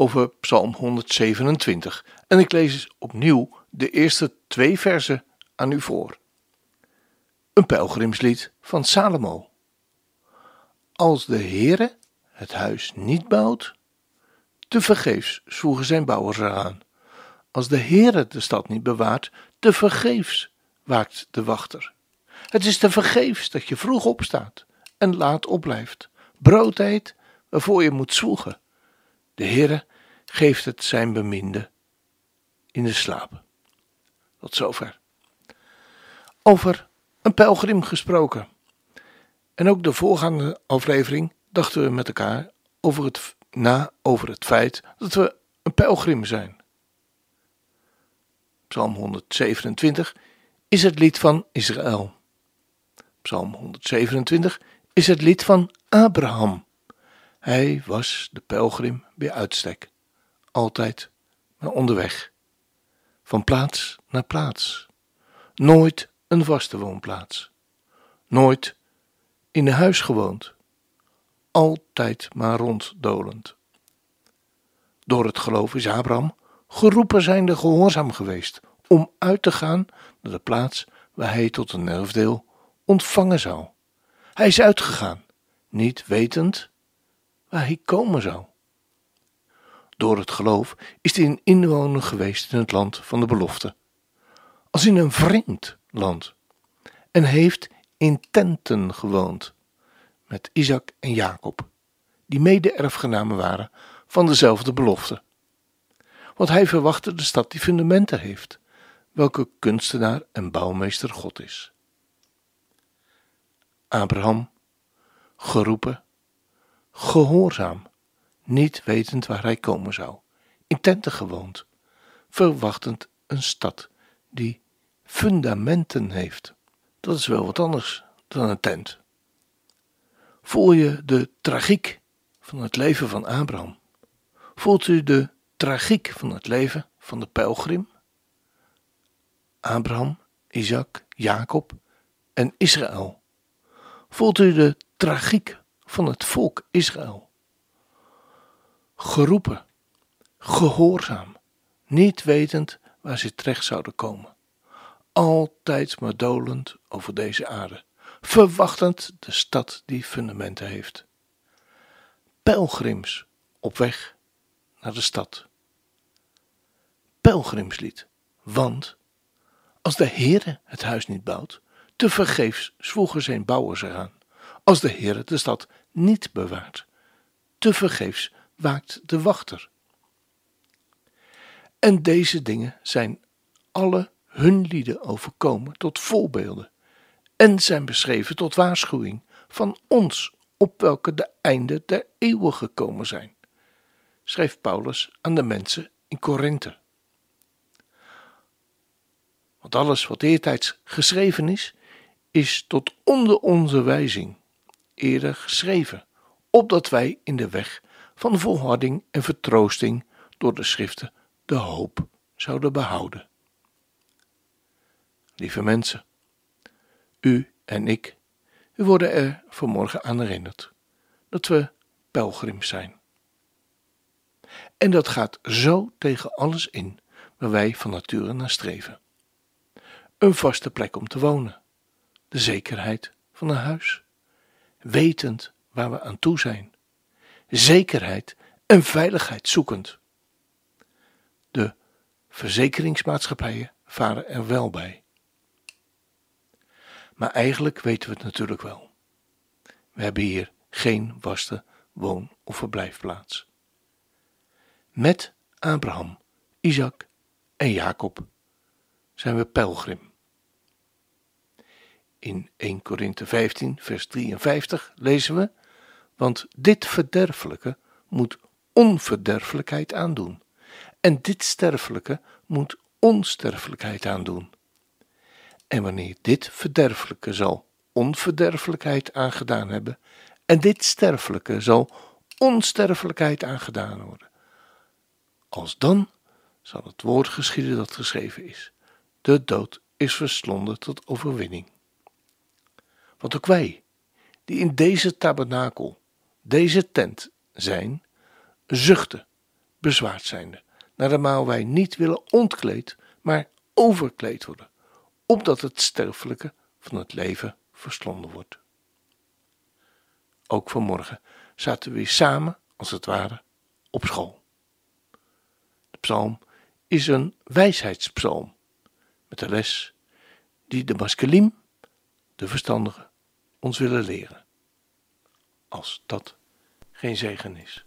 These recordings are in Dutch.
over Psalm 127 en ik lees opnieuw de eerste twee versen aan u voor. Een pelgrimslied van Salomo. Als de Heere het huis niet bouwt, te vergeefs zwoegen zijn bouwers eraan. Als de Heere de stad niet bewaart, te vergeefs waakt de wachter. Het is te vergeefs dat je vroeg opstaat en laat opblijft, brood eet waarvoor je moet zwoegen. De Heere geeft het zijn beminde in de slaap. Tot zover. Over een pelgrim gesproken. En ook de voorgaande aflevering dachten we met elkaar over het, na over het feit dat we een pelgrim zijn. Psalm 127 is het lied van Israël. Psalm 127 is het lied van Abraham. Hij was de pelgrim bij uitstek, altijd maar onderweg, van plaats naar plaats, nooit een vaste woonplaats, nooit in een huis gewoond, altijd maar ronddolend. Door het geloof is Abraham geroepen zijnde gehoorzaam geweest om uit te gaan naar de plaats waar hij tot een erfdeel ontvangen zou. Hij is uitgegaan, niet wetend waar hij komen zou. Door het geloof is hij een inwoner geweest in het land van de belofte, als in een vreemd land, en heeft in tenten gewoond met Isaac en Jacob, die mede-erfgenamen waren van dezelfde belofte. Want hij verwachtte de stad die fundamenten heeft, welke kunstenaar en bouwmeester God is. Abraham, geroepen gehoorzaam, niet wetend waar hij komen zou, in tenten gewoond, verwachtend een stad die fundamenten heeft. Dat is wel wat anders dan een tent. Voel je de tragiek van het leven van Abraham? Voelt u de tragiek van het leven van de pelgrim? Abraham, Isaac, Jacob en Israël. Voelt u de tragiek van het volk Israël. Geroepen, gehoorzaam, niet wetend waar ze terecht zouden komen. Altijd maar dolend over deze aarde, verwachtend de stad die fundamenten heeft. Pelgrims op weg naar de stad. Pelgrimslied, want als de Heere het huis niet bouwt, te vergeefs zwoegen zijn bouwers eraan. Als de Heere de stad niet bewaart. Te vergeefs waakt de wachter. En deze dingen zijn alle hun lieden overkomen tot voorbeelden en zijn beschreven tot waarschuwing van ons op welke de einden der eeuwen gekomen zijn, schreef Paulus aan de mensen in Korinthe. Want alles wat eertijds geschreven is, is tot onder onze wijzing eerder geschreven, opdat wij in de weg van volharding en vertroosting door de schriften de hoop zouden behouden. Lieve mensen, u en ik, worden er vanmorgen aan herinnerd dat we pelgrims zijn. En dat gaat zo tegen alles in waar wij van nature naar streven. Een vaste plek om te wonen, de zekerheid van een huis, wetend waar we aan toe zijn, zekerheid en veiligheid zoekend. De verzekeringsmaatschappijen varen er wel bij. Maar eigenlijk weten we het natuurlijk wel. We hebben hier geen vaste woon- of verblijfplaats. Met Abraham, Isaac en Jacob zijn we pelgrim. In 1 Korinthe 15, vers 53 lezen we: Want dit verderfelijke moet onverderfelijkheid aandoen, En dit sterfelijke moet onsterfelijkheid aandoen. En wanneer dit verderfelijke zal onverderfelijkheid aangedaan hebben, en dit sterfelijke zal onsterfelijkheid aangedaan worden. Als dan zal het woord geschieden dat geschreven is. De dood is verslonden tot overwinning. Want ook wij, die in deze tabernakel, deze tent zijn, zuchten, bezwaard zijnde, maal wij niet willen ontkleed, maar overkleed worden, opdat het sterfelijke van het leven verslonden wordt. Ook vanmorgen zaten we weer samen, als het ware, op school. De psalm is een wijsheidspsalm met de les die de maskelim, de verstandige, ons willen leren. Als dat geen zegen is.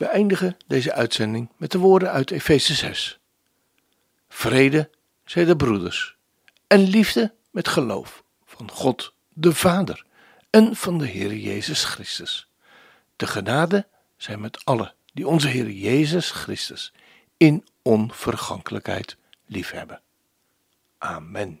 We eindigen deze uitzending met de woorden uit Efeze 6. Vrede zij de broeders en liefde met geloof van God de Vader en van de Heer Jezus Christus. De genade zij met allen die onze Heer Jezus Christus in onvergankelijkheid liefhebben. Amen.